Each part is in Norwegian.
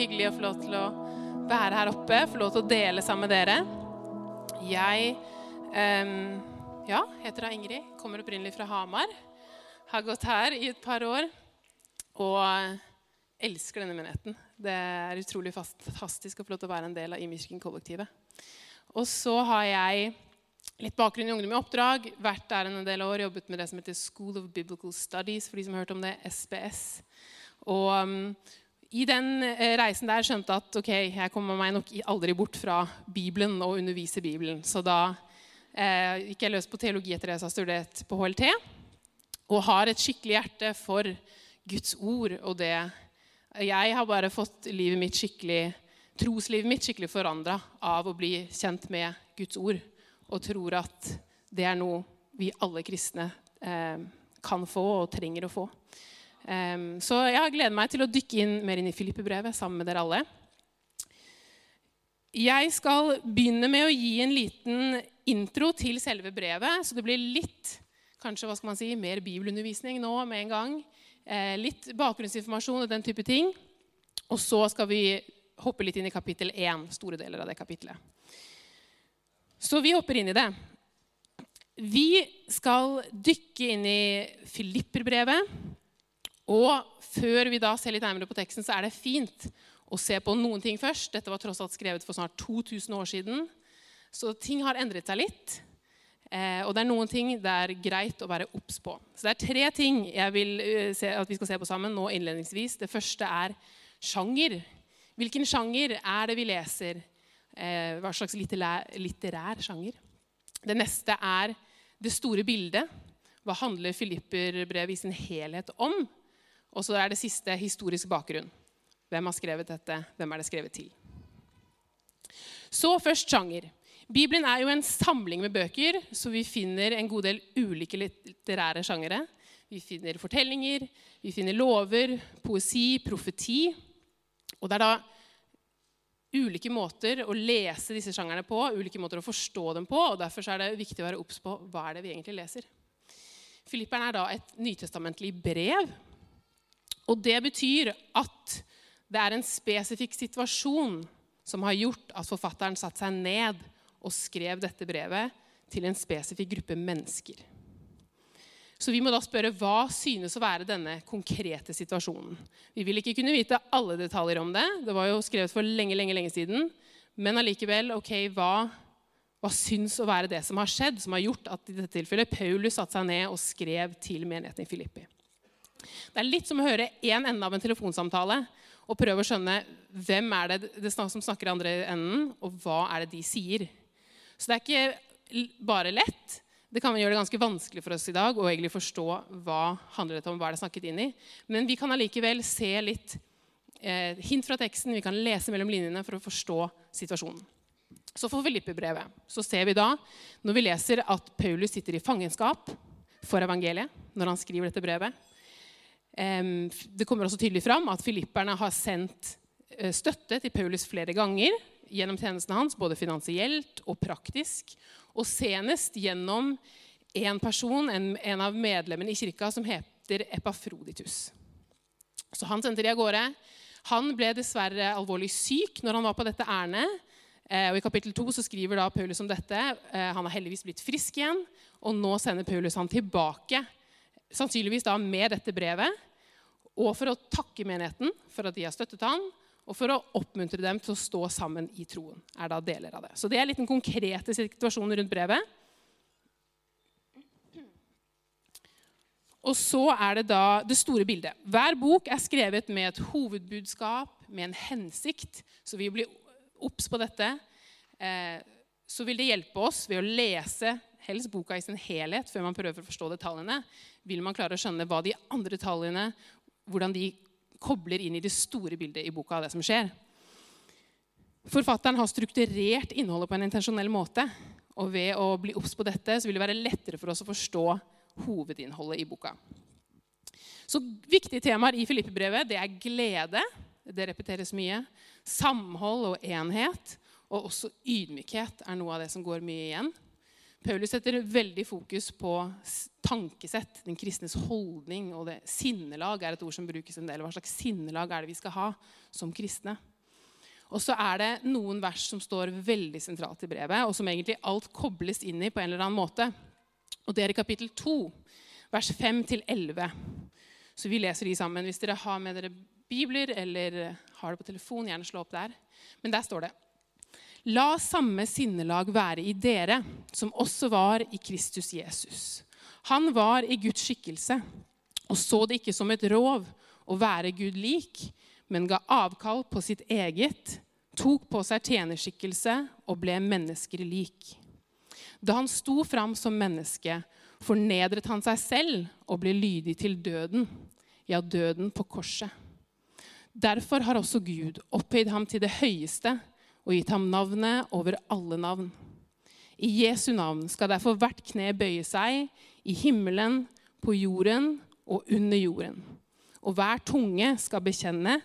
hyggelig å få lov til å være her oppe, få lov til å dele sammen med dere. Jeg um, ja, heter da Ingrid, kommer opprinnelig fra Hamar. Har gått her i et par år og elsker denne menigheten. Det er utrolig fantastisk å få lov til å være en del av Immisken-kollektivet. Og så har jeg litt bakgrunn i Ungdom i oppdrag. Vært der en del år, jobbet med det som heter School of Biblical Studies, for de som har hørt om det, SBS. Og um, i den eh, reisen der skjønte at ok, jeg kommer meg nok aldri bort fra Bibelen og underviser Bibelen. Så da eh, gikk jeg løs på teologi etter at jeg har studert på HLT. Og har et skikkelig hjerte for Guds ord og det Jeg har bare fått livet mitt skikkelig, troslivet mitt skikkelig forandra av å bli kjent med Guds ord og tror at det er noe vi alle kristne eh, kan få og trenger å få. Så jeg gleder meg til å dykke inn mer inn i Filippe-brevet sammen med dere alle. Jeg skal begynne med å gi en liten intro til selve brevet, så det blir litt kanskje, hva skal man si, mer bibelundervisning nå med en gang. Eh, litt bakgrunnsinformasjon og den type ting. Og så skal vi hoppe litt inn i kapittel 1, store deler av det kapittelet. Så vi hopper inn i det. Vi skal dykke inn i Filipperbrevet. Og før vi da ser litt nærmere på teksten, så er det fint å se på noen ting først. Dette var tross alt skrevet for snart 2000 år siden, så ting har endret seg litt. Eh, og det er noen ting det er greit å være obs på. Så det er tre ting jeg vil uh, se, at vi skal se på sammen nå innledningsvis. Det første er sjanger. Hvilken sjanger er det vi leser? Eh, hva slags litterær, litterær sjanger. Det neste er det store bildet. Hva handler Filipperbrevet i sin helhet om? Og så er det siste historisk bakgrunn. Hvem har skrevet dette? Hvem er det skrevet til? Så først sjanger. Bibelen er jo en samling med bøker, så vi finner en god del ulike litterære sjangere. Vi finner fortellinger, vi finner lover, poesi, profeti. Og det er da ulike måter å lese disse sjangerne på, ulike måter å forstå dem på. og Derfor er det viktig å være obs på hva er det vi egentlig leser. Filipperen er da et nytestamentlig brev. Og det betyr at det er en spesifikk situasjon som har gjort at forfatteren satte seg ned og skrev dette brevet til en spesifikk gruppe mennesker. Så vi må da spørre hva synes å være denne konkrete situasjonen. Vi vil ikke kunne vite alle detaljer om det. Det var jo skrevet for lenge lenge, lenge siden. Men allikevel, ok, hva, hva syns å være det som har skjedd, som har gjort at i dette tilfellet Paulus satte seg ned og skrev til menigheten i Filippi? Det er litt som å høre én ende av en telefonsamtale og prøve å skjønne hvem er det, det som snakker i andre enden, og hva er det de sier. Så det er ikke bare lett. Det kan gjøre det ganske vanskelig for oss i dag å egentlig forstå hva handler dette om, hva er det snakket inn i. Men vi kan allikevel se litt eh, hint fra teksten, vi kan lese mellom linjene for å forstå situasjonen. Så for Filippe-brevet så ser vi da, når vi leser at Paulus sitter i fangenskap for evangeliet når han skriver dette brevet Det kommer også tydelig fram at filipperne har sendt eh, støtte til Paulus flere ganger gjennom tjenestene hans, både finansielt og praktisk. Og senest gjennom en person, en, en av medlemmene i kirka, som heter Epafroditus. Så han sendte de av gårde. Han ble dessverre alvorlig syk når han var på dette ærend. Eh, og I kapittel 2 så skriver da Paulus om dette. Eh, han har heldigvis blitt frisk igjen, og nå sender Paulus han tilbake. Sannsynligvis da med dette brevet. Og for å takke menigheten for at de har støttet han, og for å oppmuntre dem til å stå sammen i troen. er da deler av det. Så Det er litt den konkrete situasjonen rundt brevet. Og så er det da det store bildet. Hver bok er skrevet med et hovedbudskap, med en hensikt. Så vi blir obs på dette. Eh, så vil det hjelpe oss ved å lese helst boka i sin helhet før man prøver å forstå detaljene. Vil man klare å skjønne hva de andre detaljene, hvordan de kobler inn i det store bildet i boka av det som skjer. Forfatteren har strukturert innholdet på en intensjonell måte. Og ved å bli obs på dette så vil det være lettere for oss å forstå hovedinnholdet i boka. Så Viktige temaer i Filippe-brevet det er glede. Det repeteres mye. Samhold og enhet. Og også ydmykhet er noe av det som går mye igjen. Paulus setter veldig fokus på tankesett, den kristnes holdning. Og det, sinnelag er et ord som brukes en del. Hva slags sinnelag er det vi skal ha som kristne? Og så er det noen vers som står veldig sentralt i brevet, og som egentlig alt kobles inn i på en eller annen måte. Og det er i kapittel 2, vers 5-11. Så vi leser de sammen. Hvis dere har med dere bibler eller har det på telefon, gjerne slå opp der. Men der står det La samme sinnelag være i dere, som også var i Kristus Jesus. Han var i Guds skikkelse og så det ikke som et rov å være Gud lik, men ga avkall på sitt eget, tok på seg tjenerskikkelse og ble mennesker lik. Da han sto fram som menneske, fornedret han seg selv og ble lydig til døden, ja, døden på korset. Derfor har også Gud opphøyd ham til det høyeste og gitt ham navnet over alle navn. I Jesu navn skal derfor hvert kne bøye seg, i himmelen, på jorden og under jorden. Og hver tunge skal bekjenne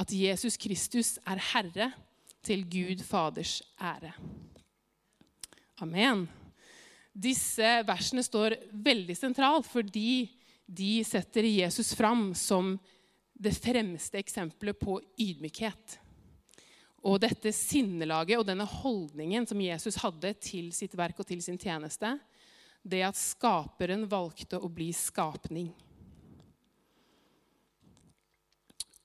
at Jesus Kristus er Herre, til Gud Faders ære. Amen. Disse versene står veldig sentralt fordi de setter Jesus fram som det fremste eksempelet på ydmykhet. Og dette sinnelaget og denne holdningen som Jesus hadde til sitt verk og til sin tjeneste, det at skaperen valgte å bli skapning.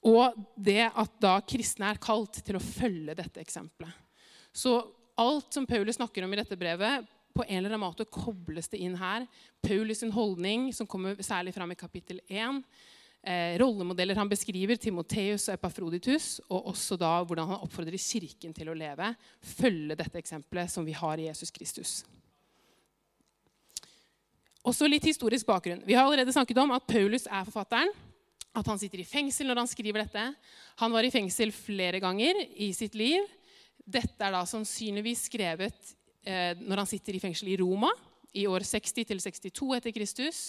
Og det at da kristne er kalt til å følge dette eksempelet. Så alt som Paulus snakker om i dette brevet, på en eller annen måte kobles det inn her. Paulus' holdning, som kommer særlig fram i kapittel 1 eh, rollemodeller han beskriver, Timoteus og Epafroditus, og også da hvordan han oppfordrer kirken til å leve, følge dette eksempelet som vi har i Jesus Kristus. Også litt historisk bakgrunn. Vi har allerede snakket om at Paulus er forfatteren. At han sitter i fengsel når han skriver dette. Han var i fengsel flere ganger i sitt liv. Dette er da sannsynligvis skrevet eh, når han sitter i fengsel i Roma i år 60 62 etter Kristus.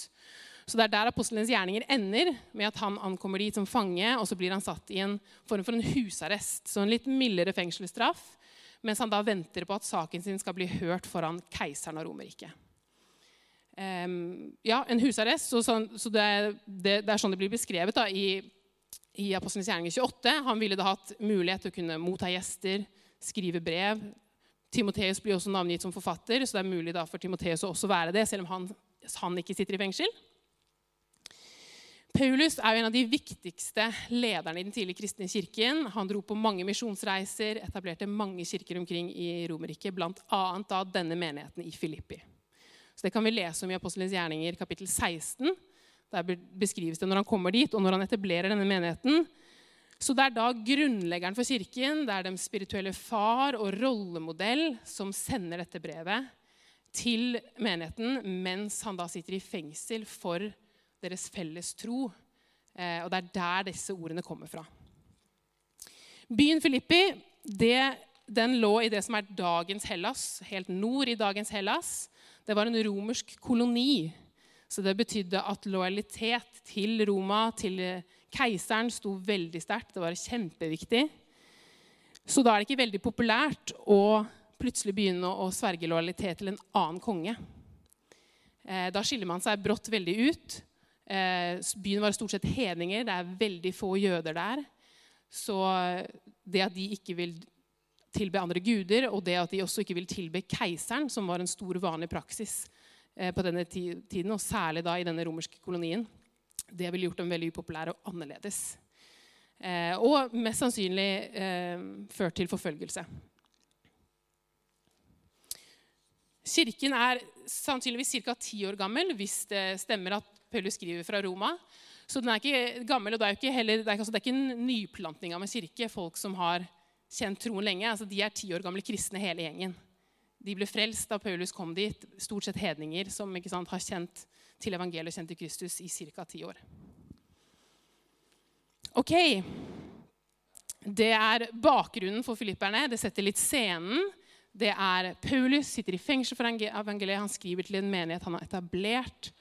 Så det er der apostelens gjerninger ender, med at han ankommer dit som fange, og så blir han satt i en form for en husarrest, så en litt mildere fengselsstraff, mens han da venter på at saken sin skal bli hørt foran keiseren av Romerriket. Um, ja, en husarrest. Så, så, så det, det, det, er sånn det blir beskrevet da, i, i Apostelens gjerninger 28. Han ville da hatt mulighet til å kunne motta gjester, skrive brev. Timoteus blir også navngitt som forfatter, så det er mulig da for Timoteus å også være det, selv om han, han ikke sitter i fengsel. Paulus er jo en av de viktigste lederne i den tidlige kristne kirken. Han dro på mange misjonsreiser, etablerte mange kirker omkring i Romerriket, bl.a. da denne menigheten i Filippi. Så Det kan vi lese om i Apostelens gjerninger kapittel 16. Der beskrives det når han kommer dit, og når han etablerer denne menigheten. Så det er da grunnleggeren for kirken, det er den spirituelle far og rollemodell som sender dette brevet til menigheten mens han da sitter i fengsel for kirken deres felles tro. Eh, og det er der disse ordene kommer fra. Byen Filippi det, den lå i det som er dagens Hellas, helt nord i dagens Hellas. Det var en romersk koloni. Så det betydde at lojalitet til Roma, til keiseren, sto veldig sterkt. Det var kjempeviktig. Så da er det ikke veldig populært å plutselig begynne å sverge lojalitet til en annen konge. Eh, da skiller man seg brått veldig ut. Eh, byen var stort sett hedninger. Det er veldig få jøder der. Så det at de ikke vil tilbe andre guder, og det at de også ikke vil tilbe keiseren, som var en stor, vanlig praksis eh, på denne tiden, og særlig da i denne romerske kolonien, det ville gjort dem veldig upopulære og annerledes. Eh, og mest sannsynlig ført til forfølgelse. Kirken er sannsynligvis ca. ti år gammel, hvis det stemmer at Paulus skriver fra Roma. Så den er ikke gammel, og det er, ikke heller, det er, altså, det er ikke en nyplantning av en kirke. Folk som har kjent troen lenge. Altså, de er ti år gamle kristne, hele gjengen. De ble frelst da Paulus kom dit. Stort sett hedninger som sant, har kjent til evangeliet og kjent til Kristus i ca. ti år. Ok. Det er bakgrunnen for filipperne. Det setter litt scenen. Det er Paulus sitter i fengsel for evangeliet. Han skriver til en menighet han har etablert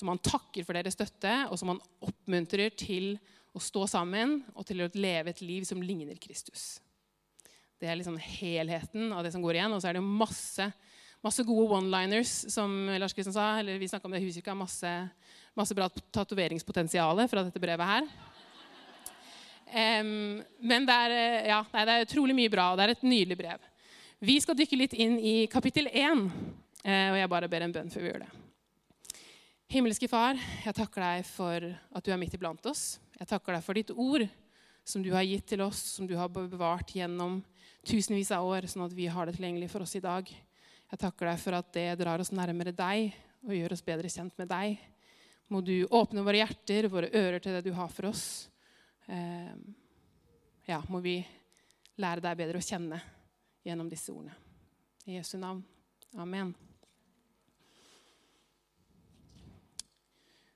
som han takker for deres støtte, og som han oppmuntrer til å stå sammen og til å leve et liv som ligner Kristus. Det er liksom helheten av det som går igjen. Og så er det masse, masse gode one-liners, som Lars Kristian sa. eller Vi snakka om det i Huskirka. Masse, masse bra tatoveringspotensial fra dette brevet her. Um, men det er, eh, ja, det er utrolig mye bra, og det er et nydelig brev. Vi skal dykke litt inn i kapittel 1, eh, og jeg bare ber en bønn før vi gjør det. Himmelske Far, jeg takker deg for at du er midt iblant oss. Jeg takker deg for ditt ord, som du har gitt til oss, som du har bevart gjennom tusenvis av år, sånn at vi har det tilgjengelig for oss i dag. Jeg takker deg for at det drar oss nærmere deg og gjør oss bedre kjent med deg. Må du åpne våre hjerter, våre ører til det du har for oss. Ehm, ja, må vi lære deg bedre å kjenne gjennom disse ordene. I Jesu navn. Amen.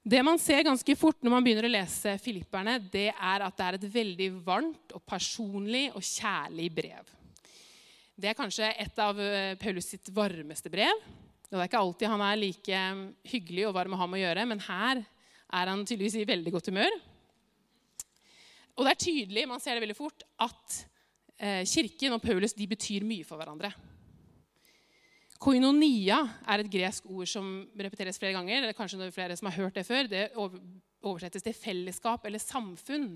Det man ser ganske fort når man begynner å lese Filipperne, det er at det er et veldig varmt og personlig og kjærlig brev. Det er kanskje et av eh, Paulus sitt varmeste brev. Det er ikke alltid han er like hyggelig og varm å ha med å gjøre, men her er han tydeligvis i veldig godt humør. Og det er tydelig, man ser det veldig fort, at eh, kirken og Paulus de betyr mye for hverandre. Koinonia er et gresk ord som repeteres flere ganger. Det er kanskje noen flere som har hørt Det før. Det oversettes til fellesskap eller samfunn.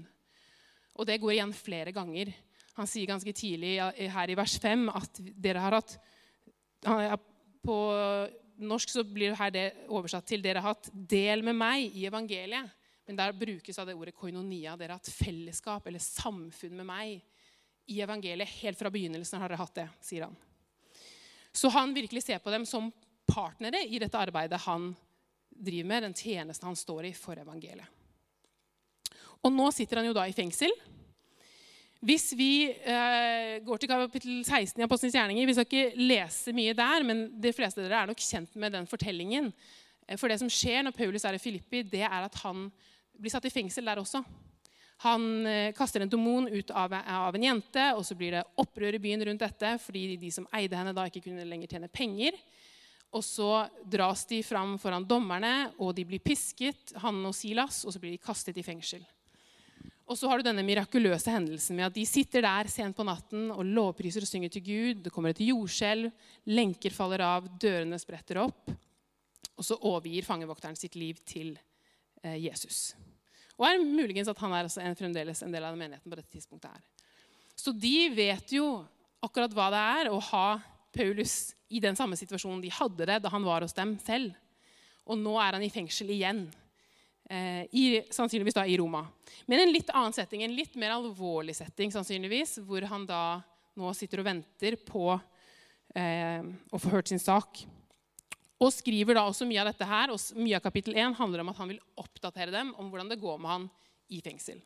Og det går igjen flere ganger. Han sier ganske tidlig her i vers 5 at dere har hatt På norsk så blir det oversatt til dere har hatt del med meg i evangeliet. Men der brukes av det ordet koinonia. Dere har hatt fellesskap eller samfunn med meg i evangeliet. Helt fra begynnelsen har dere hatt det, sier han. Så han virkelig ser på dem som partnere i dette arbeidet han driver med, den tjenesten han står i for evangeliet. Og nå sitter han jo da i fengsel. Hvis vi eh, går til kapittel 16 i Apostelens gjerninger Vi skal ikke lese mye der, men de fleste av dere er nok kjent med den fortellingen. Eh, for det som skjer når Paulus er i Filippi, det er at han blir satt i fengsel der også. Han eh, kaster en demon ut av, av, en jente, og så blir det opprør i byen rundt dette fordi de som eide henne, da ikke kunne lenger tjene penger. Og så dras de fram foran dommerne, og de blir pisket, han og Silas, og så blir de kastet i fengsel. Og så har du denne mirakuløse hendelsen med at de sitter der sent på natten og lovpriser og synger til Gud. Det kommer et jordskjelv, lenker faller av, dørene spretter opp. Og så overgir fangevokteren sitt liv til Eh, Jesus. Og er muligens at han er altså en, fremdeles en del av menigheten på dette tidspunktet. her. Så de vet jo akkurat hva det er å ha Paulus i den samme situasjonen de hadde det da han var hos dem selv. Og nå er han i fengsel igjen. Eh, i, sannsynligvis da i Roma. Men en litt annen setting, en litt mer alvorlig setting, sannsynligvis, hvor han da nå sitter og venter på eh, å få hørt sin sak. Og skriver da også mye av dette her, og mye av kapittel 1 handler om at han vil oppdatere dem om hvordan det går med han i fengsel.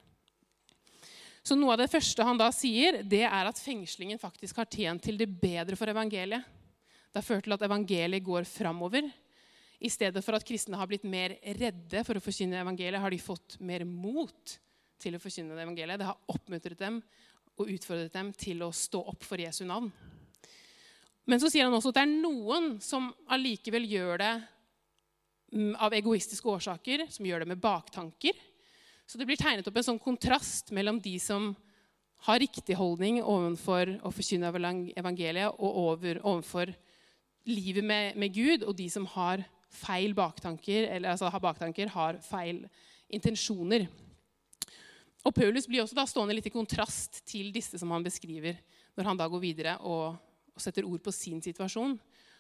Så Noe av det første han da sier, det er at fengslingen faktisk har tjent til det bedre for evangeliet. Det har ført til at evangeliet går framover. I stedet for at kristne har blitt mer redde for å forkynne evangeliet, har de fått mer mot til å forkynne evangeliet. Det har oppmuntret dem og utfordret dem til å stå opp for Jesu navn. Men så sier han også at det er noen som allikevel gjør det mm, av egoistiske årsaker, som gjør det med baktanker. Så det blir tegnet opp en sånn kontrast mellom de som har riktig holdning overfor å forkynne evangeliet og over, overfor livet med, med, Gud, og de som har feil baktanker, eller altså har baktanker, har feil intensjoner. Og Paulus blir også da stående litt i kontrast til disse som han beskriver, når han da går videre og og setter ord på sin situasjon.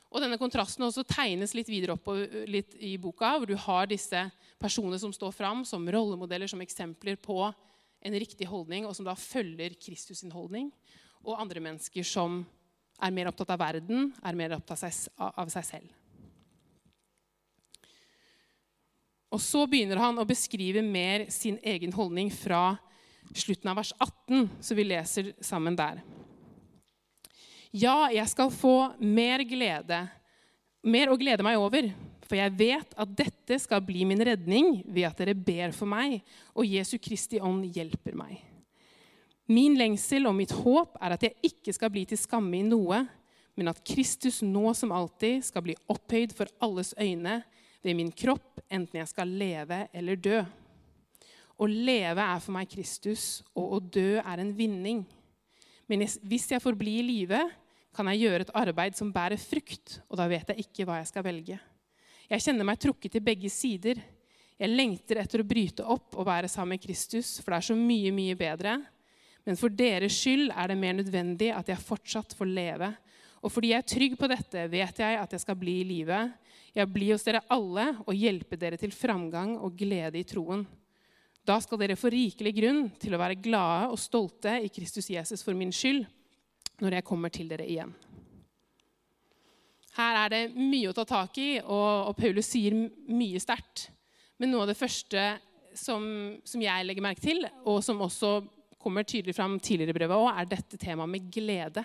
Og denne kontrasten også tegnes litt videre opp litt i boka, hvor du har disse personene som står fram som rollemodeller, som eksempler på en riktig holdning, og som da følger Kristus sin holdning. Og andre mennesker som er mer opptatt av verden, er mer opptatt av seg selv. Og så begynner han å beskrive mer sin egen holdning fra slutten av vers 18, så vi leser sammen der. Ja, jeg skal få mer glede, mer å glede meg over. For jeg vet at dette skal bli min redning ved at dere ber for meg, og Jesu Kristi ånd hjelper meg. Min lengsel og mitt håp er at jeg ikke skal bli til skamme i noe, men at Kristus nå som alltid skal bli opphøyd for alles øyne ved min kropp, enten jeg skal leve eller dø. Å leve er for meg Kristus, og å dø er en vinning. Men hvis jeg får bli i live, kan jeg gjøre et arbeid som bærer frukt, og da vet jeg ikke hva jeg skal velge. Jeg kjenner meg trukket til begge sider. Jeg lengter etter å bryte opp og være sammen med Kristus, for det er så mye, mye bedre. Men for deres skyld er det mer nødvendig at jeg fortsatt får leve. Og fordi jeg er trygg på dette, vet jeg at jeg skal bli i live. Jeg blir hos dere alle og hjelpe dere til framgang og glede i troen. Da skal dere få rikelig grunn til å være glade og stolte i Kristus Jesus for min skyld, når jeg kommer til dere igjen. Her er det mye å ta tak i, og, Paulus sier mye sterkt. Men noe av det første som, som, jeg legger merke til, og som også kommer tydelig fram tidligere i brevet, også, er dette temaet med glede.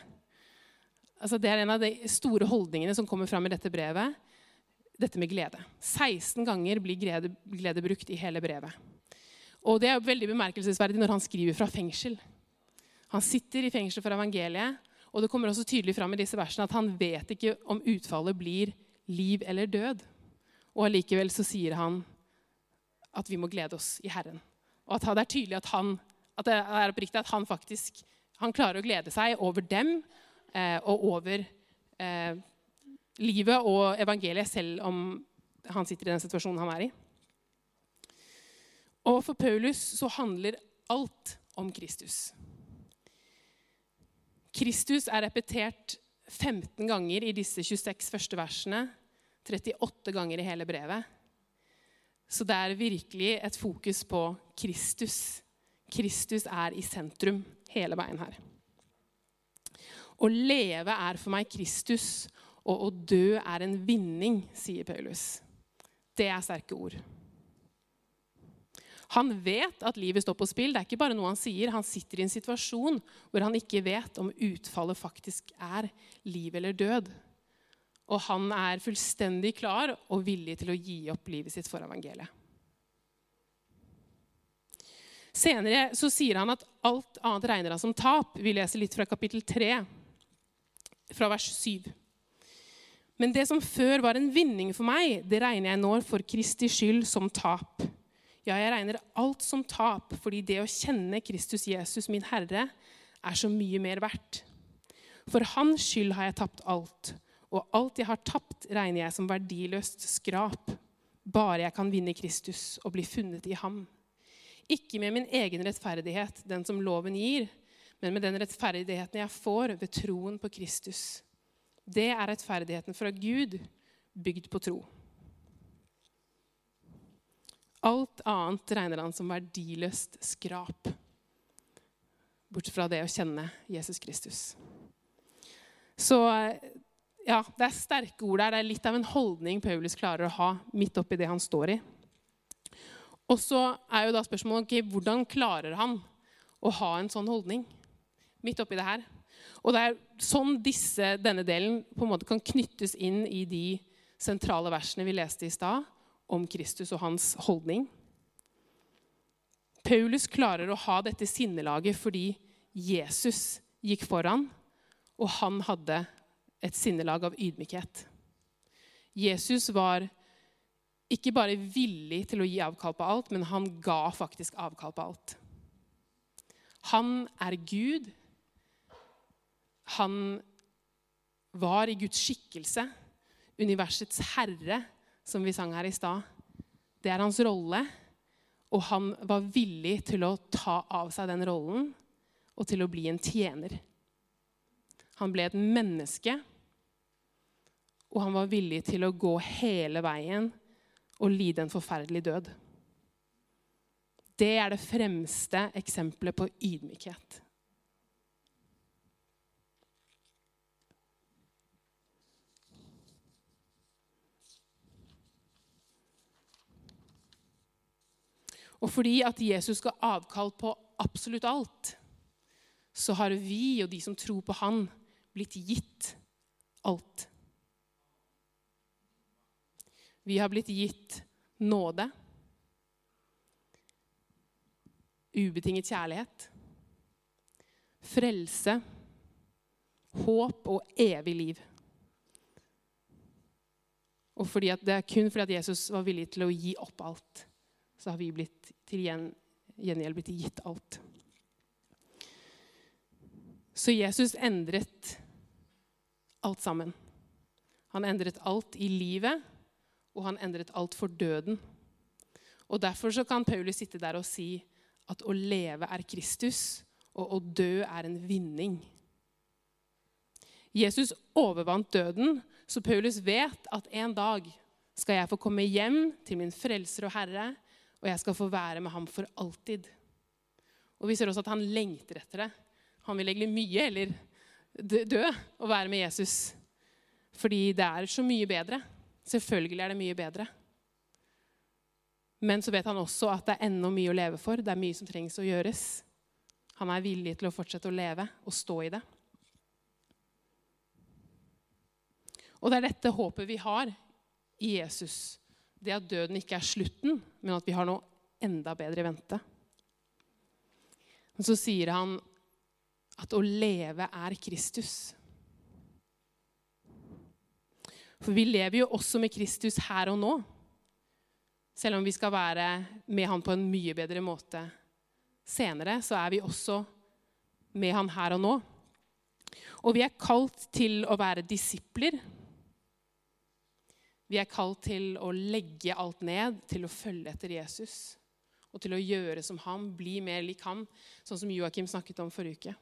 Altså, det er en av de store holdningene som kommer fram i dette brevet. Dette med glede. 16 ganger blir glede, glede brukt i hele brevet. Og det er veldig bemerkelsesverdig når han skriver fra fengsel. Han sitter i fengsel for evangeliet, og det kommer også tydelig fram i disse versene at han vet ikke om utfallet blir liv eller død. Og allikevel så sier han at vi må glede oss i Herren. Og at det er tydelig at han, at det er oppriktig at han faktisk han klarer å glede seg over dem eh, og over eh, livet og evangeliet, selv om han sitter i den situasjonen han er i. Og for Paulus så handler alt om Kristus. Kristus er repetert 15 ganger i disse 26 første versene. 38 ganger i hele brevet. Så det er virkelig et fokus på Kristus. Kristus er i sentrum hele veien her. Å leve er for meg Kristus, og å dø er en vinning, sier Paulus. Det er sterke ord. Han vet at livet står på spill. Det er ikke bare noe han sier. Han sitter i en situasjon hvor han ikke vet om utfallet faktisk er liv eller død. Og han er fullstendig klar og villig til å gi opp livet sitt for evangeliet. Senere så sier han at alt annet regner han som tap. Vi leser litt fra kapittel 3, fra vers 7. Men det som før var en vinning for meg, det regner jeg nå for Kristi skyld som tap. Ja, jeg regner alt som tap, fordi det å kjenne Kristus Jesus, min Herre, er så mye mer verdt. For hans skyld har jeg tapt alt og alt jeg har tapt, regner jeg som verdiløst skrap, bare jeg kan vinne Kristus og bli funnet i ham. Ikke med min egen rettferdighet, den som loven gir, men med den rettferdigheten jeg får ved troen på Kristus. Det er rettferdigheten fra Gud, bygd på tro. Alt annet regner han som verdiløst skrap, bortsett fra det å kjenne Jesus Kristus. Så ja, det er sterke ord der. Det er litt av en holdning Paulus klarer å ha midt oppi det han står i. Og så er jo da spørsmålet okay, hvordan klarer han å ha en sånn holdning midt oppi det her. Og det er sånn disse, denne delen på en måte kan knyttes inn i de sentrale versene vi leste i stad, om Kristus og hans holdning. Paulus klarer å ha dette sinnelaget fordi Jesus gikk foran, og han hadde et sinnelag av ydmykhet. Jesus var ikke bare villig til å gi avkall på alt, men han ga faktisk avkall på alt. Han er Gud. Han var i Guds skikkelse, universets herre, som vi sang her i stad. Det er hans rolle, og han var villig til å ta av seg den rollen og til å bli en tjener. Han ble et menneske og han var villig til å gå hele veien og lide en forferdelig død. Det er det fremste eksempelet på ydmykhet. Og fordi at Jesus ga avkall på absolutt alt, så har vi og de som tror på Han, blitt gitt alt. Vi har blitt gitt nåde, ubetinget kjærlighet, frelse, håp og evig liv. Og det er kun fordi at Jesus var villig til å gi opp alt, så har vi blitt til gjengjeld blitt gitt alt. Så Jesus endret alt sammen. Han endret alt i livet, og han endret alt for døden. Og Derfor så kan Paulus sitte der og si at å leve er Kristus, og å dø er en vinning. Jesus overvant døden, så Paulus vet at en dag skal jeg få komme hjem til min frelser og herre, og jeg skal få være med ham for alltid. Og Vi ser også at han lengter etter det. Han vil egentlig mye eller dø og være med Jesus. Fordi det er så mye bedre. Selvfølgelig er det mye bedre. Men så vet han også at det er ennå mye å leve for. Det er mye som trengs å gjøres. Han er villig til å fortsette å leve og stå i det. Og det er dette håpet vi har i Jesus. Det at døden ikke er slutten, men at vi har noe enda bedre i vente. Men så sier han at å leve er Kristus. For vi lever jo også med Kristus her og nå. Selv om vi skal være med han på en mye bedre måte senere, så er vi også med han her og nå. Og vi er kalt til å være disipler. Vi er kalt til å legge alt ned, til å følge etter Jesus. Og til å gjøre som ham, bli mer lik ham, sånn som Joakim snakket om forrige uke.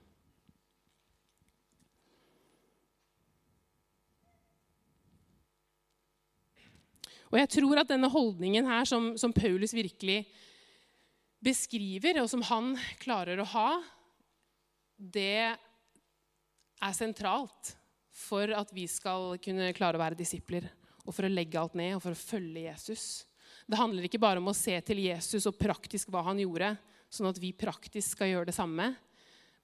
Og jeg tror at denne holdningen her, som, som Paulus virkelig beskriver, og som han klarer å ha, det er sentralt for at vi skal kunne klare å være disipler og for å legge alt ned og for å følge Jesus. Det handler ikke bare om å se til Jesus og praktisk hva han gjorde, sånn at vi praktisk skal gjøre det samme.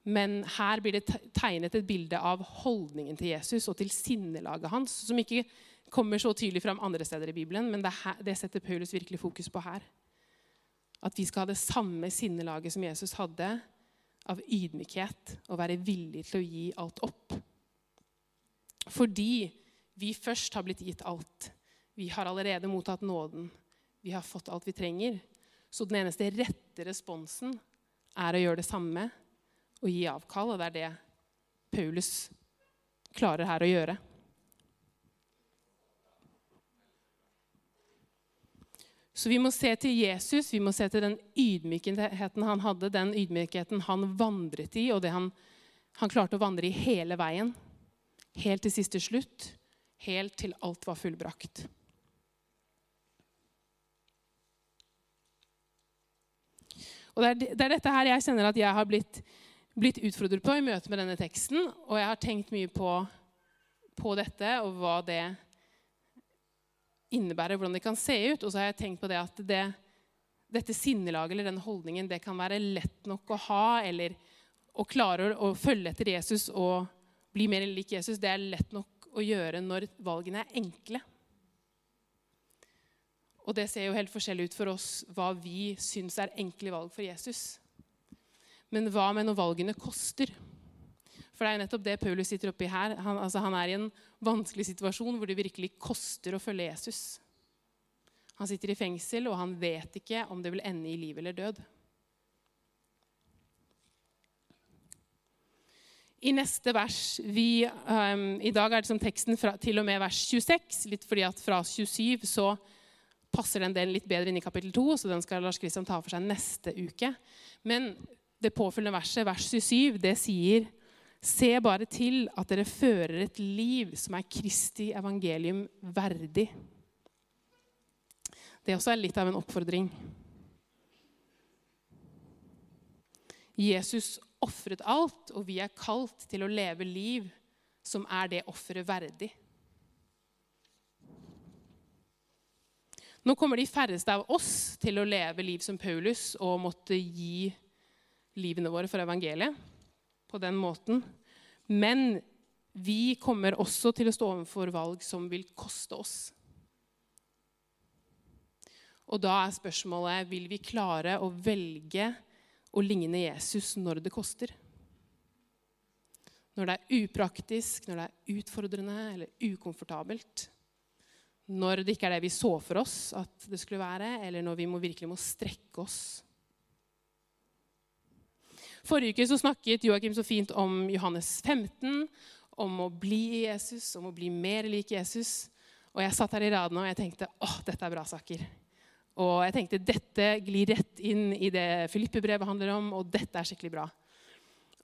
Men her blir det tegnet et bilde av holdningen til Jesus og til sinnelaget hans, som ikke kommer så tydelig fram andre steder i Bibelen, men det, her, det setter Paulus virkelig fokus på her. At vi skal ha det samme sinnelaget som Jesus hadde, av ydmykhet og være villig til å gi alt opp. Fordi vi først har blitt gitt alt. Vi har allerede mottatt nåden. Vi har fått alt vi trenger. Så den eneste rette responsen er å gjøre det samme og gi avkall. Og det er det Paulus klarer her å gjøre. Så vi må se til Jesus, vi må se til den ydmykheten han hadde, den ydmykheten han vandret i, og det han, han klarte å vandre i hele veien. Helt til siste slutt helt til alt var fullbrakt. Og det er, det er, dette her jeg kjenner at jeg har blitt, blitt, utfordret på i møte med denne teksten. Og jeg har tenkt mye på, på dette og hva det innebærer, hvordan det kan se ut. Og så har jeg tenkt på det at det, dette sinnelaget eller den holdningen det kan være lett nok å ha, eller å klare å, følge etter Jesus og bli mer lik Jesus. Det er lett nok å gjøre når valgene er enkle. Og det ser jo helt forskjellig ut for oss hva vi syns er enkle valg for Jesus. Men hva med når valgene koster? For det er jo nettopp det Paulus sitter oppi her. Han, altså, han er i en vanskelig situasjon hvor det virkelig koster å følge Jesus. Han sitter i fengsel, og han vet ikke om det vil ende i liv eller død. I neste vers vi, um, I dag er det som teksten fra, til og med vers 26. Litt fordi at fra 27 så passer den delen litt bedre inn i kapittel 2, så den skal Lars Kristian ta for seg neste uke. Men det påfølgende verset, vers 27, det sier Se bare til at dere fører et liv som er Kristi evangelium verdig. Det også er litt av en oppfordring. Jesus ofret alt, og vi er kalt til å leve liv som er det offeret verdig. Nå kommer de færreste av oss til å leve liv som Paulus og måtte gi livene våre for evangeliet på den måten. Men vi kommer også til å stå overfor valg som vil koste oss. Og da er spørsmålet vil vi klare å velge å ligne Jesus når det koster. Når det er upraktisk, når det er utfordrende eller ukomfortabelt. Når det ikke er det vi så for oss at det skulle være, eller når vi må, virkelig må strekke oss. Forrige uke så snakket Joakim så fint om Johannes 15, om å bli Jesus, om å bli mer lik Jesus. Og jeg satt her i radene og jeg tenkte åh, dette er bra saker. Og jeg tenkte dette glir rett inn i det Filippe-brevet handler om, og dette er skikkelig bra.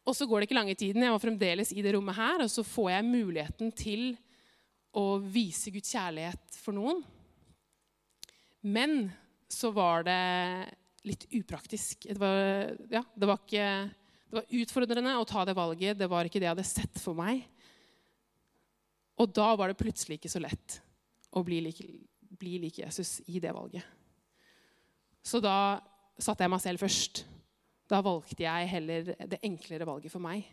Og så går det ikke lange tiden. Jeg var fremdeles i det rommet her, og så får jeg muligheten til å vise Guds kjærlighet for noen. Men så var det litt upraktisk. Det var, ja, det var, ikke, det var utfordrende å ta det valget. Det var ikke det jeg hadde sett for meg. Og da var det plutselig ikke så lett å bli lik, bli lik Jesus i det valget. Så da satte jeg meg selv først. Da valgte jeg heller det enklere valget for meg.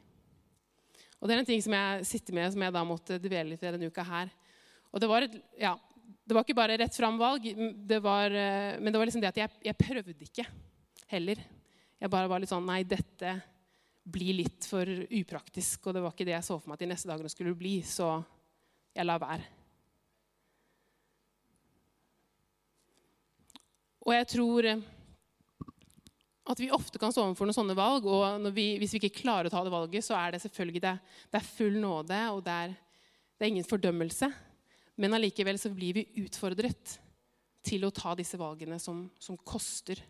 Og Det er en ting som jeg sitter med, som jeg da måtte dvele litt ved denne uka her. Og det var, et, ja, det var ikke bare rett fram-valg, eh, men det var liksom det at jeg, jeg, prøvde ikke heller. Jeg bare var litt sånn Nei, dette blir litt for upraktisk. Og det var ikke det jeg så for meg at de neste dagene skulle bli, så jeg la være. Og jeg tror eh, at vi ofte kan stå overfor noen sånne valg, og vi, hvis vi ikke klarer å ta det valget, så er det selvfølgelig det, det er full nåde, og det er, det er ingen fordømmelse. Men allikevel så blir vi utfordret til å ta disse valgene som, som, koster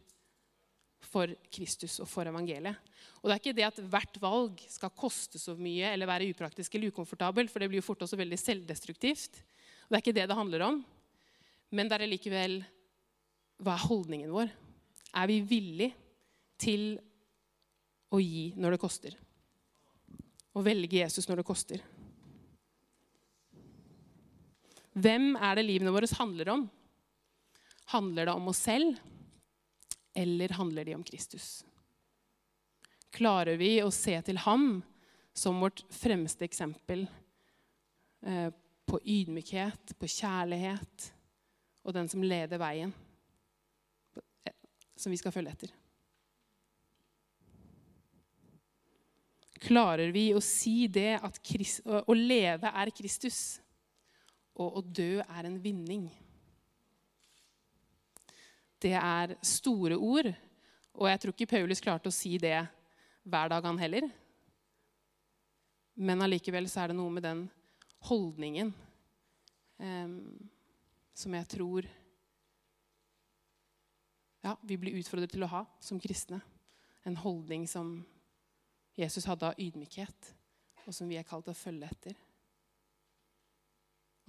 for Kristus og for evangeliet. Og det er ikke det at hvert valg skal koste så mye eller være upraktisk eller ukomfortabel, for det blir jo fort også veldig selvdestruktivt. Og det er ikke det det handler om. Men det er likevel hva er holdningen vår? Er vi villige til å gi når det koster? Å velge Jesus når det koster? Hvem er det livene våre handler om? Handler det om oss selv, eller handler de om Kristus? Klarer vi å se til ham som vårt fremste eksempel eh, på ydmykhet, på kjærlighet og den som leder veien? Som vi skal følge etter. Klarer vi å si det at Christ, å leve er Kristus, og å dø er en vinning? Det er store ord, og jeg tror ikke Paulus klarte å si det hver dag, han heller. Men allikevel så er det noe med den holdningen eh, som jeg tror ja, vi blir utfordret til å ha som kristne. En holdning som Jesus hadde av ydmykhet, og som vi er kalt til å følge etter.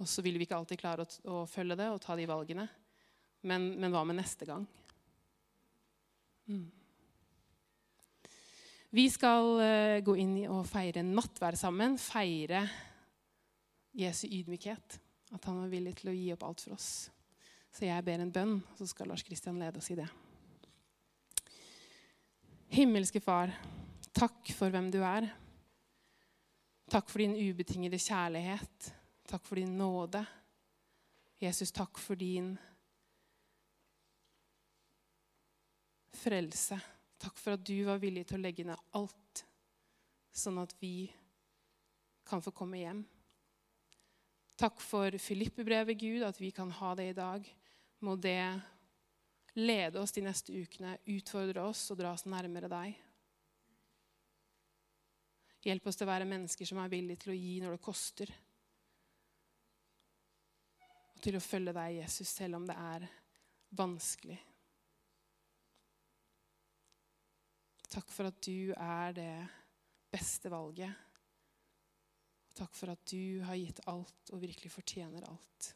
Og så vil vi ikke alltid klare å, å følge det og ta de valgene. Men, men hva med neste gang? Mm. Vi skal uh, gå inn og feire nattvær sammen. Feire Jesu ydmykhet. At han var villig til å gi opp alt for oss. Så jeg ber en bønn, så skal Lars Kristian lede oss i det. Himmelske Far, takk for hvem du er. Takk for din ubetingede kjærlighet. Takk for din nåde. Jesus, takk for din frelse. Takk for at du var villig til å legge ned alt, sånn at vi kan få komme hjem. Takk for Filippe-brevet, Gud, at vi kan ha det i dag må det lede oss de neste ukene, utfordre oss og dra oss nærmere deg. Hjelp oss til å være mennesker som er villige til å gi når det koster. Og til å følge deg, Jesus, selv om det er vanskelig. Takk for at du er det beste valget. Takk for at du har gitt alt og virkelig fortjener alt.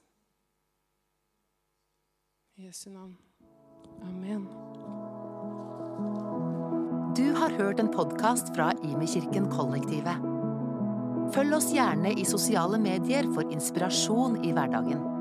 I Jesu navn. Amen. Du har hørt en podkast fra Imekirken Kollektivet. Følg oss gjerne i sosiale medier for inspirasjon i hverdagen.